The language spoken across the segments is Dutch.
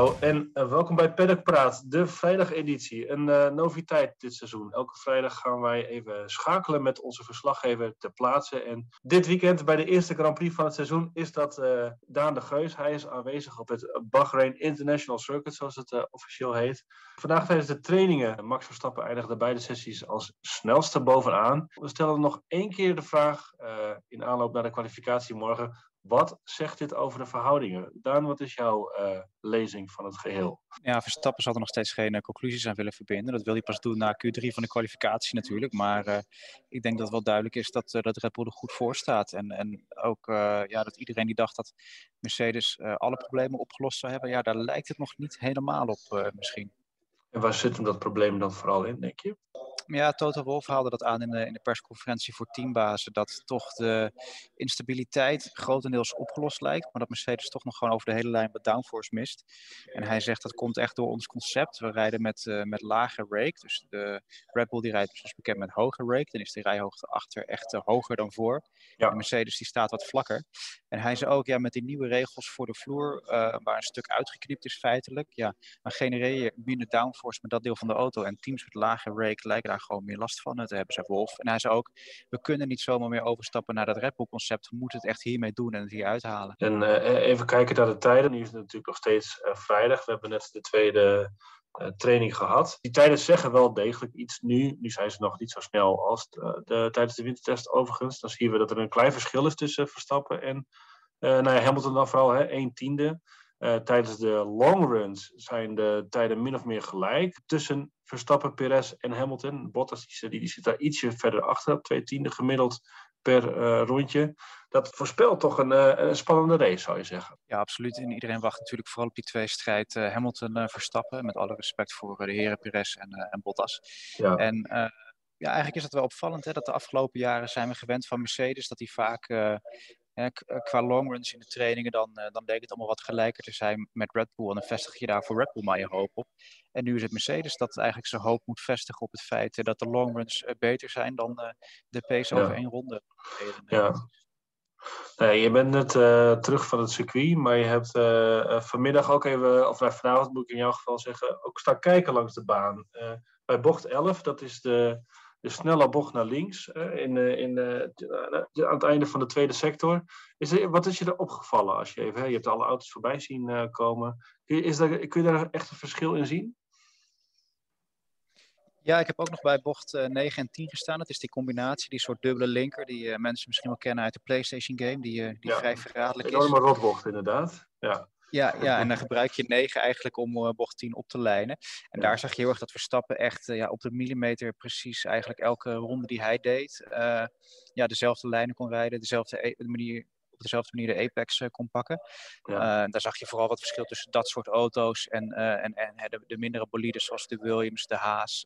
En uh, welkom bij Paddock Praat, de vrijdageditie. Een uh, noviteit dit seizoen. Elke vrijdag gaan wij even schakelen met onze verslaggever ter plaatse. En dit weekend bij de eerste Grand Prix van het seizoen is dat uh, Daan de Geus. Hij is aanwezig op het Bahrain International Circuit, zoals het officieel heet. Vandaag tijdens de trainingen, Max Verstappen eindigde beide sessies als snelste bovenaan. We stellen nog één keer de vraag in aanloop naar de kwalificatie morgen. Wat zegt dit over de verhoudingen? Daan, wat is jouw uh, lezing van het geheel? Ja, Verstappen zal er nog steeds geen uh, conclusies aan willen verbinden. Dat wil hij pas doen na Q3 van de kwalificatie natuurlijk. Maar uh, ik denk dat wel duidelijk is dat, dat Red Bull er goed voor staat. En, en ook ja, dat iedereen die dacht dat Mercedes alle problemen opgelost zou hebben. Ja, daar lijkt het nog niet helemaal op misschien. En waar zit hem dat probleem dan vooral in, denk je? Ja, Toto Wolff haalde dat aan in de, in de persconferentie voor teambazen. Dat toch de instabiliteit grotendeels opgelost lijkt. Maar dat Mercedes toch nog gewoon over de hele lijn wat downforce mist. En hij zegt dat komt echt door ons concept. We rijden met, uh, met lage rake. Dus de Red Bull die rijdt zoals bekend met hoge rake. Dan is de rijhoogte achter echt uh, hoger dan voor. Ja. De Mercedes die staat wat vlakker. En hij zei ook, ja, met die nieuwe regels voor de vloer, uh, waar een stuk uitgeknipt is feitelijk. Ja, dan genereer je minder downforce met dat deel van de auto. En teams met lage rake lijken daar gewoon meer last van te hebben, zei Wolf. En hij zei ook, we kunnen niet zomaar meer overstappen naar dat Red Bull concept. We moeten het echt hiermee doen en het hier uithalen. En uh, even kijken naar de tijden. Nu is het natuurlijk nog steeds uh, vrijdag. We hebben net de tweede uh, training gehad. Die tijden zeggen wel degelijk iets nu. Nu zijn ze nog niet zo snel als de, de, tijdens de wintertest overigens. Dan zien we dat er een klein verschil is tussen Verstappen en nou ja, Hamilton dan vooral, hè, 1 tiende. Uh, tijdens de long runs zijn de tijden min of meer gelijk tussen Verstappen, Perez en Hamilton. Bottas die, die, zit daar ietsje verder achter, twee tiende gemiddeld per uh, rondje. Dat voorspelt toch een, uh, een, spannende race, zou je zeggen. Ja, absoluut. En iedereen wacht natuurlijk vooral op die twee strijd Hamilton-Verstappen. met alle respect voor de heren Perez en, en Bottas. Ja. En ja, eigenlijk is het wel opvallend hè, dat de afgelopen jaren zijn we gewend van Mercedes dat die vaak eh, qua longruns in de trainingen, dan, uh, dan leek het allemaal wat gelijker te zijn met Red Bull. En dan vestig je daar voor Red Bull maar je hoop op. En nu is het Mercedes dat eigenlijk zijn hoop moet vestigen op het feit uh, dat de longruns beter zijn dan de pace over één ronde. Ja. Nee, je bent net terug van het circuit, maar je hebt vanmiddag ook even, of nou, vanavond moet ik in jouw geval zeggen, ook staan kijken langs de baan. bij bocht 11, dat is de, de snelle bocht naar links in, in, aan het einde van de tweede sector. Is er, wat is je er opgevallen als je even, je hebt alle auto's voorbij zien komen. Kun je, is daar, kun je daar echt een verschil in zien? Ja, ik heb ook nog bij bocht 9 en 10 gestaan. Dat is die combinatie, die soort dubbele linker, die mensen misschien wel kennen uit de PlayStation game, die, die ja, vrij verraderlijk is. Een enorme rotbocht inderdaad. Ja. Ja, ja, en dan gebruik je 9 eigenlijk om uh, bocht 10 op te lijnen. En daar zag je heel erg dat Verstappen echt uh, ja, op de millimeter precies eigenlijk elke ronde die hij deed, uh, ja, dezelfde lijnen kon rijden, dezelfde e manier op dezelfde manier de Apex uh, kon pakken. Ja. Uh, daar zag je vooral wat verschil tussen dat soort auto's en, uh, en, en de, de, mindere bolides zoals de Williams, de Haas.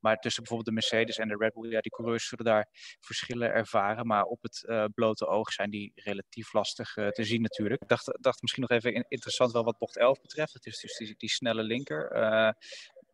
maar tussen bijvoorbeeld de Mercedes en de Red Bull, ja, die coureurs zullen daar verschillen ervaren. Maar op het blote oog zijn die relatief lastig te zien natuurlijk. Ik dacht, dacht misschien nog even interessant wel wat bocht 11 betreft. Het is dus die, die snelle linker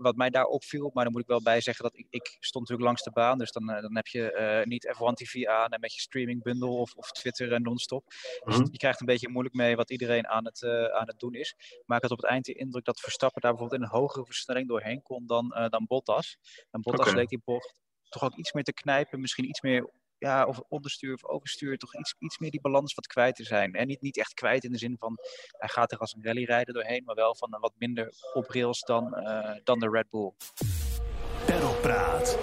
wat mij daar opviel, maar dan moet ik wel bij zeggen dat ik, ik stond natuurlijk langs de baan. Dus dan, dan heb je uh, niet F1 TV aan en met je streaming bundle of, of Twitter en non-stop. Dus mm -hmm. je krijgt een beetje moeilijk mee wat iedereen aan het, uh, aan het doen is. Maar ik had op het eind de indruk dat Verstappen daar bijvoorbeeld in een hogere versnelling doorheen kon dan, dan Bottas. En Bottas okay. leek die bocht toch ook iets meer te knijpen, misschien iets meer ja, of onderstuur of overstuur, toch iets, iets meer die balans wat kwijt te zijn. En niet, niet echt kwijt in de zin van hij gaat er als een rallyrijder doorheen, maar wel van wat minder op rails dan, uh, dan de Red Bull. Perlpraat.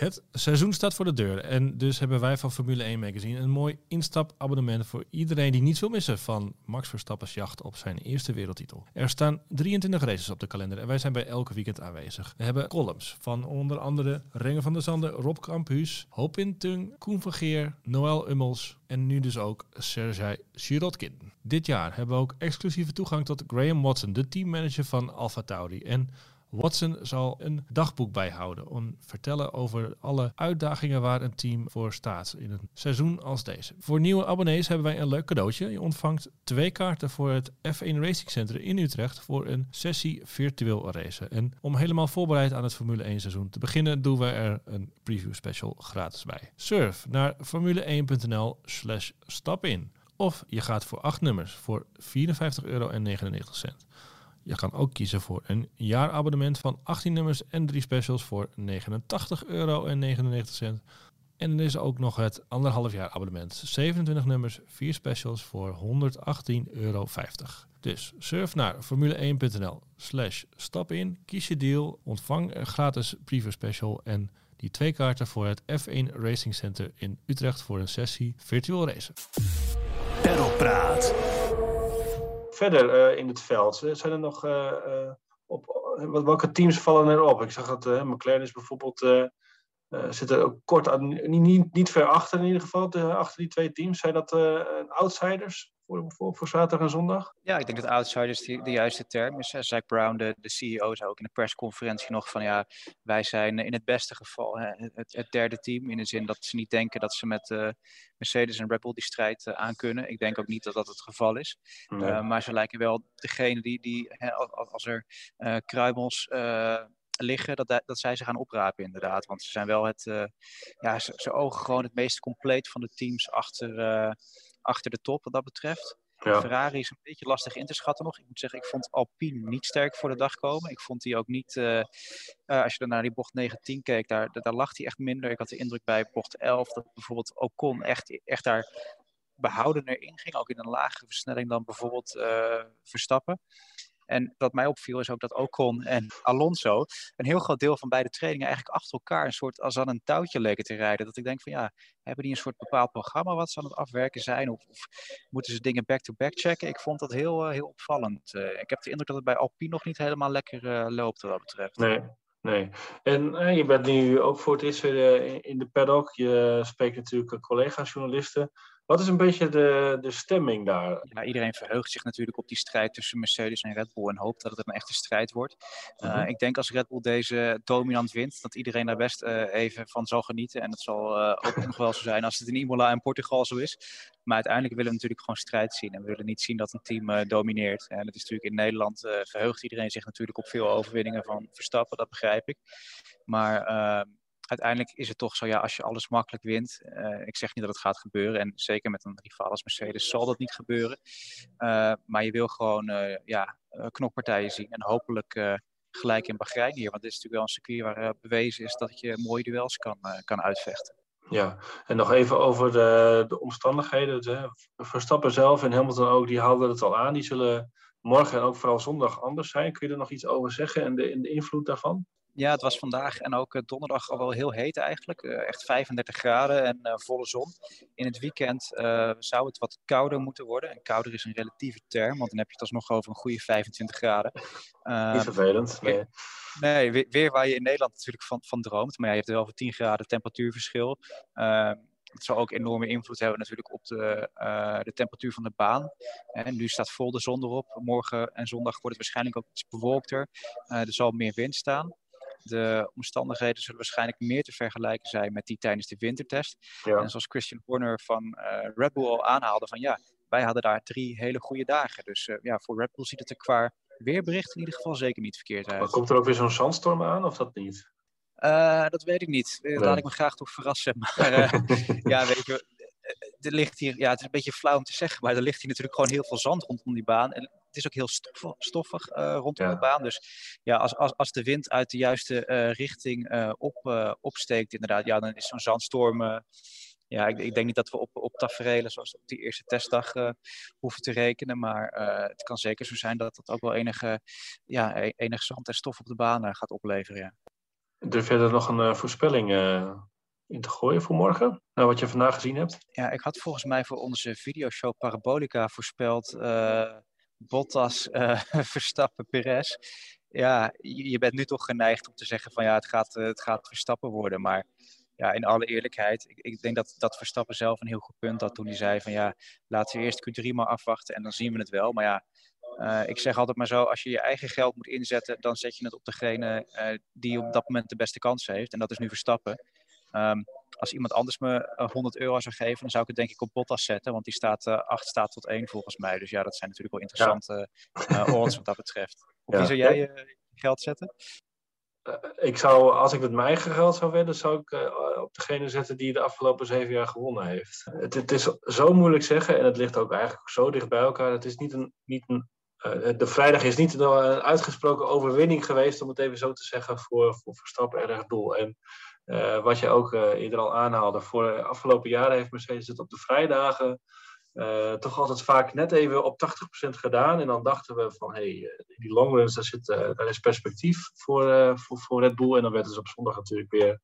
Het seizoen staat voor de deur en dus hebben wij van Formule 1 Magazine een mooi instapabonnement voor iedereen die niets wil missen van Max Verstappen's jacht op zijn eerste wereldtitel. Er staan 23 races op de kalender en wij zijn bij elke weekend aanwezig. We hebben columns van onder andere Renger van der Zanden, Rob Campus, Hopin Tung, Koen Geer, Noël Ummels en nu dus ook Sergej Sirotkin. Dit jaar hebben we ook exclusieve toegang tot Graham Watson, de teammanager van Alfa Tauri en Watson zal een dagboek bijhouden om vertellen over alle uitdagingen waar een team voor staat in een seizoen als deze. Voor nieuwe abonnees hebben wij een leuk cadeautje. Je ontvangt twee kaarten voor het F1 Racing Center in Utrecht voor een sessie virtueel racen. En om helemaal voorbereid aan het Formule 1 seizoen te beginnen, doen wij er een preview special gratis bij. Surf naar formule1.nl slash stap in Of je gaat voor acht nummers voor 54,99 euro. Je kan ook kiezen voor een jaarabonnement van 18 nummers en drie specials voor 89,99 euro. En er is ook nog het anderhalf jaar abonnement. 27 nummers, 4 specials voor 118,50 euro. Dus surf naar formule1.nl slash stap in, kies je deal, ontvang een gratis preview special en die twee kaarten voor het F1 Racing Center in Utrecht voor een sessie virtual racen. Perlpraat. Verder uh, in het veld, zijn er nog uh, uh, op, welke teams vallen erop? Ik zag dat McLaren is bijvoorbeeld zit er ook kort aan, niet, niet, niet ver achter in ieder geval, achter die twee teams. Zijn dat outsiders voor, voor, voor zaterdag en zondag? Ja, ik denk dat outsiders die, de juiste term is. Zach Brown, de, de CEO, zei ook in de persconferentie nog van ja, wij zijn in het beste geval hè, het, het, derde team. In de zin dat ze niet denken dat ze met uh, Mercedes en Red Bull die strijd aan kunnen. Ik denk ook niet dat dat het geval is. Nee. maar ze lijken wel degene die, die hè, als er kruimels liggen, dat, dat zij ze gaan oprapen inderdaad. Want ze zijn wel het, uh, ja, ze, ze, ogen gewoon het meest compleet van de teams achter, uh, achter de top wat dat betreft. Ja. Ferrari is een beetje lastig in te schatten nog. Ik moet zeggen, ik vond Alpine niet sterk voor de dag komen. Ik vond die ook niet, uh, als je dan naar die bocht 19 keek, daar, daar lag hij echt minder. Ik had de indruk bij bocht 11 dat bijvoorbeeld Ocon echt, echt daar behoudener in ging. Ook in een lagere versnelling dan bijvoorbeeld Verstappen. En wat mij opviel is ook dat Ocon en Alonso een heel groot deel van beide trainingen eigenlijk achter elkaar een soort als aan een touwtje leken te rijden. Dat ik denk van ja, hebben die een soort bepaald programma wat ze aan het afwerken zijn? Of, moeten ze dingen back-to-back checken? Ik vond dat heel, uh, heel opvallend. Uh, ik heb de indruk dat het bij Alpine nog niet helemaal lekker uh, loopt wat dat betreft. Nee. Nee. En je bent nu ook voor het eerst weer in de paddock. Je spreekt natuurlijk collega-journalisten. Wat is een beetje de, de stemming daar? Ja, iedereen verheugt zich natuurlijk op die strijd tussen Mercedes en Red Bull en hoopt dat het een echte strijd wordt. Uh, mm-hmm. Ik denk als Red Bull deze dominant wint, dat iedereen daar best uh, even van zal genieten. En dat zal uh, ook nog wel zo zijn als het in Imola en Portugal zo is. Maar uiteindelijk willen we natuurlijk gewoon strijd zien. En we willen niet zien dat een team domineert. En dat is natuurlijk in Nederland verheugt iedereen zich natuurlijk op veel overwinningen van Verstappen, dat begrijp ik. Maar ehm, uiteindelijk is het toch zo, ja, als je alles makkelijk wint. Uh, ik zeg niet dat het gaat gebeuren. En zeker met een rival als Mercedes zal dat niet gebeuren. Uh, maar je wil gewoon uh, ja, knokpartijen zien. En hopelijk gelijk in Bahrein hier. Want dit is natuurlijk wel een circuit waar bewezen is dat je mooie duels kan, kan uitvechten. Ja, en nog even over de, de omstandigheden. Verstappen zelf en Hamilton ook, die haalden het al aan. Die zullen morgen en ook vooral zondag anders zijn. Kun je er nog iets over zeggen en de, en de invloed daarvan? Ja, het was vandaag en ook eh, donderdag al wel heel heet eigenlijk. Uh, echt 35 graden en uh, volle zon. In het weekend uh, zou het wat kouder moeten worden. En kouder is een relatieve term, want dan heb je het alsnog over een goede 25 graden. Niet vervelend. Nee, nee weer, weer, waar je in Nederland natuurlijk van, van droomt. Maar ja, je hebt wel over 10 graden temperatuurverschil. Het zal ook enorme invloed hebben natuurlijk op de, uh, de temperatuur van de baan. En nu staat vol de zon erop. Morgen en zondag wordt het waarschijnlijk ook iets bewolkter. Uh, er zal meer wind staan. De omstandigheden zullen waarschijnlijk meer te vergelijken zijn met die tijdens de wintertest. Ja. En zoals Christian Horner van uh, Red Bull al aanhaalde, van ja, wij hadden daar drie hele goede dagen. Dus uh, ja, voor Red Bull ziet het er qua weerbericht in ieder geval zeker niet verkeerd uit. Maar komt er ook weer zo'n zandstorm aan of dat niet? Uh, dat weet ik niet. Nee. laat ik me graag toch verrassen. Maar ja, weet je, er ligt hier, ja, het is een beetje flauw om te zeggen, maar er ligt hier natuurlijk gewoon heel veel zand rondom die baan. En het is ook heel stoffig, stoffig uh, rondom ja. de baan. Dus ja, als, als, als de wind uit de juiste uh, richting uh, op, opsteekt, inderdaad, ja, dan is zo'n zandstorm. ja, ik, ik, denk niet dat we op, op tafereelen zoals op die eerste testdag hoeven te rekenen. Maar het kan zeker zo zijn dat dat ook wel enige, ja, e-, enige zand en stof op de baan gaat opleveren. Ja. Durf je er nog een voorspelling in te gooien voor morgen? Nou, wat je vandaag gezien hebt? Ja, ik had volgens mij voor onze videoshow Parabolica voorspeld Bottas, uh, Verstappen, Perez. Ja, je, bent nu toch geneigd om te zeggen van ja, het gaat, uh, het gaat Verstappen worden. Maar ja, in alle eerlijkheid, ik, ik, denk dat, dat Verstappen zelf een heel goed punt had toen hij zei van ja, laten we eerst Q3 maar afwachten en dan zien we het wel. Maar ja, uh, ik zeg altijd maar zo, als je je eigen geld moet inzetten, dan zet je het op degene die op dat moment de beste kans heeft. En dat is nu Verstappen. Um, als iemand anders me 100 eh, euro zou geven, dan zou ik het denk ik op Bottas zetten. Want die staat uh, 8 staat tot 1 volgens mij. Dus ja, dat zijn natuurlijk wel interessante ja. uh, odds wat dat betreft. Op wie zou jij je geld zetten? ik zou, als ik met mijn eigen geld zou wedden, zou ik op degene zetten die de afgelopen zeven jaar gewonnen heeft. Het, het, is zo moeilijk zeggen en het ligt ook eigenlijk zo dicht bij elkaar. Het is niet een, niet een de vrijdag is niet een uitgesproken overwinning geweest, om het even zo te zeggen, voor, voor Verstappen en Bull. En uh, wat je ook uh, eerder al aanhaalde, voor de afgelopen jaren heeft Mercedes het op de vrijdagen uh, toch altijd vaak net even op 80% gedaan. En dan dachten we van, hé, hey, die longruns, daar, zit, daar is perspectief voor, voor, voor Red Bull. En dan werd het op zondag natuurlijk weer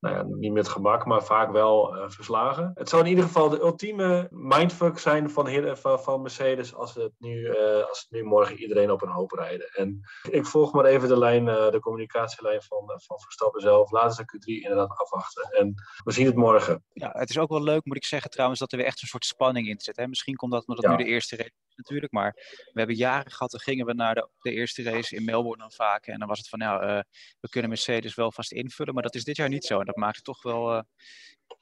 nou ja, niet met gemak, maar vaak wel uh, verslagen. Het zou in ieder geval de ultieme mindfuck zijn van, van, van Mercedes als het, nu, uh, als het nu morgen iedereen op een hoop rijden. En ik volg maar even de lijn, uh, de communicatielijn van, van Verstappen zelf. Laten ze Q3 inderdaad afwachten. En we zien het morgen. Ja, het is ook wel leuk, moet ik zeggen trouwens, dat er weer echt een soort spanning in zit. Hè? Misschien komt dat omdat het nu de eerste race natuurlijk. Maar we hebben jaren gehad, dan gingen we naar de, de eerste race in Melbourne dan vaak. En dan was het van, nou, we kunnen Mercedes wel vast invullen. Maar dat is dit jaar niet zo. Dat maakt het toch wel, uh,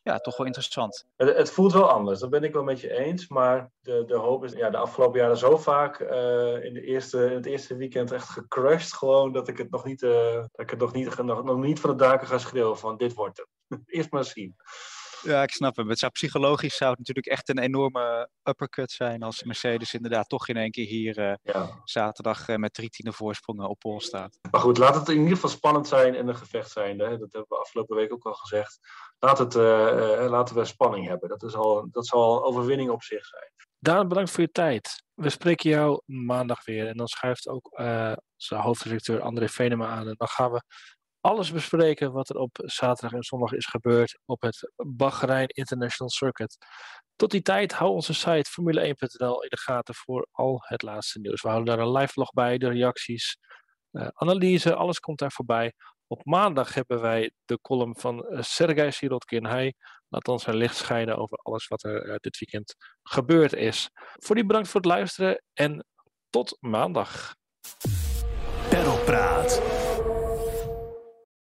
ja, toch wel interessant. Het, het, voelt wel anders, dat ben ik wel met je eens. Maar de, de hoop is ja, de afgelopen jaren zo vaak uh, in, de eerste, in het eerste weekend echt gecrushed. Gewoon dat ik het nog niet, dat ik het nog niet, nog niet van de daken ga schreeuwen van dit wordt het. Eerst maar zien. Ja, ik snap hem. Het zou psychologisch zou het natuurlijk echt een enorme uppercut zijn als Mercedes inderdaad toch in één keer hier uh, ja. zaterdag uh, met drie tiende voorsprongen op pol staat. Maar goed, laat het in ieder geval spannend zijn en een gevecht zijn. Hè? Dat hebben we afgelopen week ook al gezegd. Laat het, uh, laten we spanning hebben. Dat, is al, dat zal een overwinning op zich zijn. Daan, bedankt voor je tijd. We spreken jou maandag weer. En dan schuift ook zijn hoofdredacteur André Venema aan. En dan gaan we alles bespreken wat er op zaterdag en zondag is gebeurd op het Bahrein International Circuit. Tot die tijd hou onze site formule1.nl in de gaten voor al het laatste nieuws. We houden daar een live vlog bij, de reacties, uh, analyse, alles komt daar voorbij. Op maandag hebben wij de column van uh, Sirotkin. Hij laat ons zijn licht schijnen over alles wat er uh, dit weekend gebeurd is. Voor die bedankt voor het luisteren en tot maandag. Perlpraat.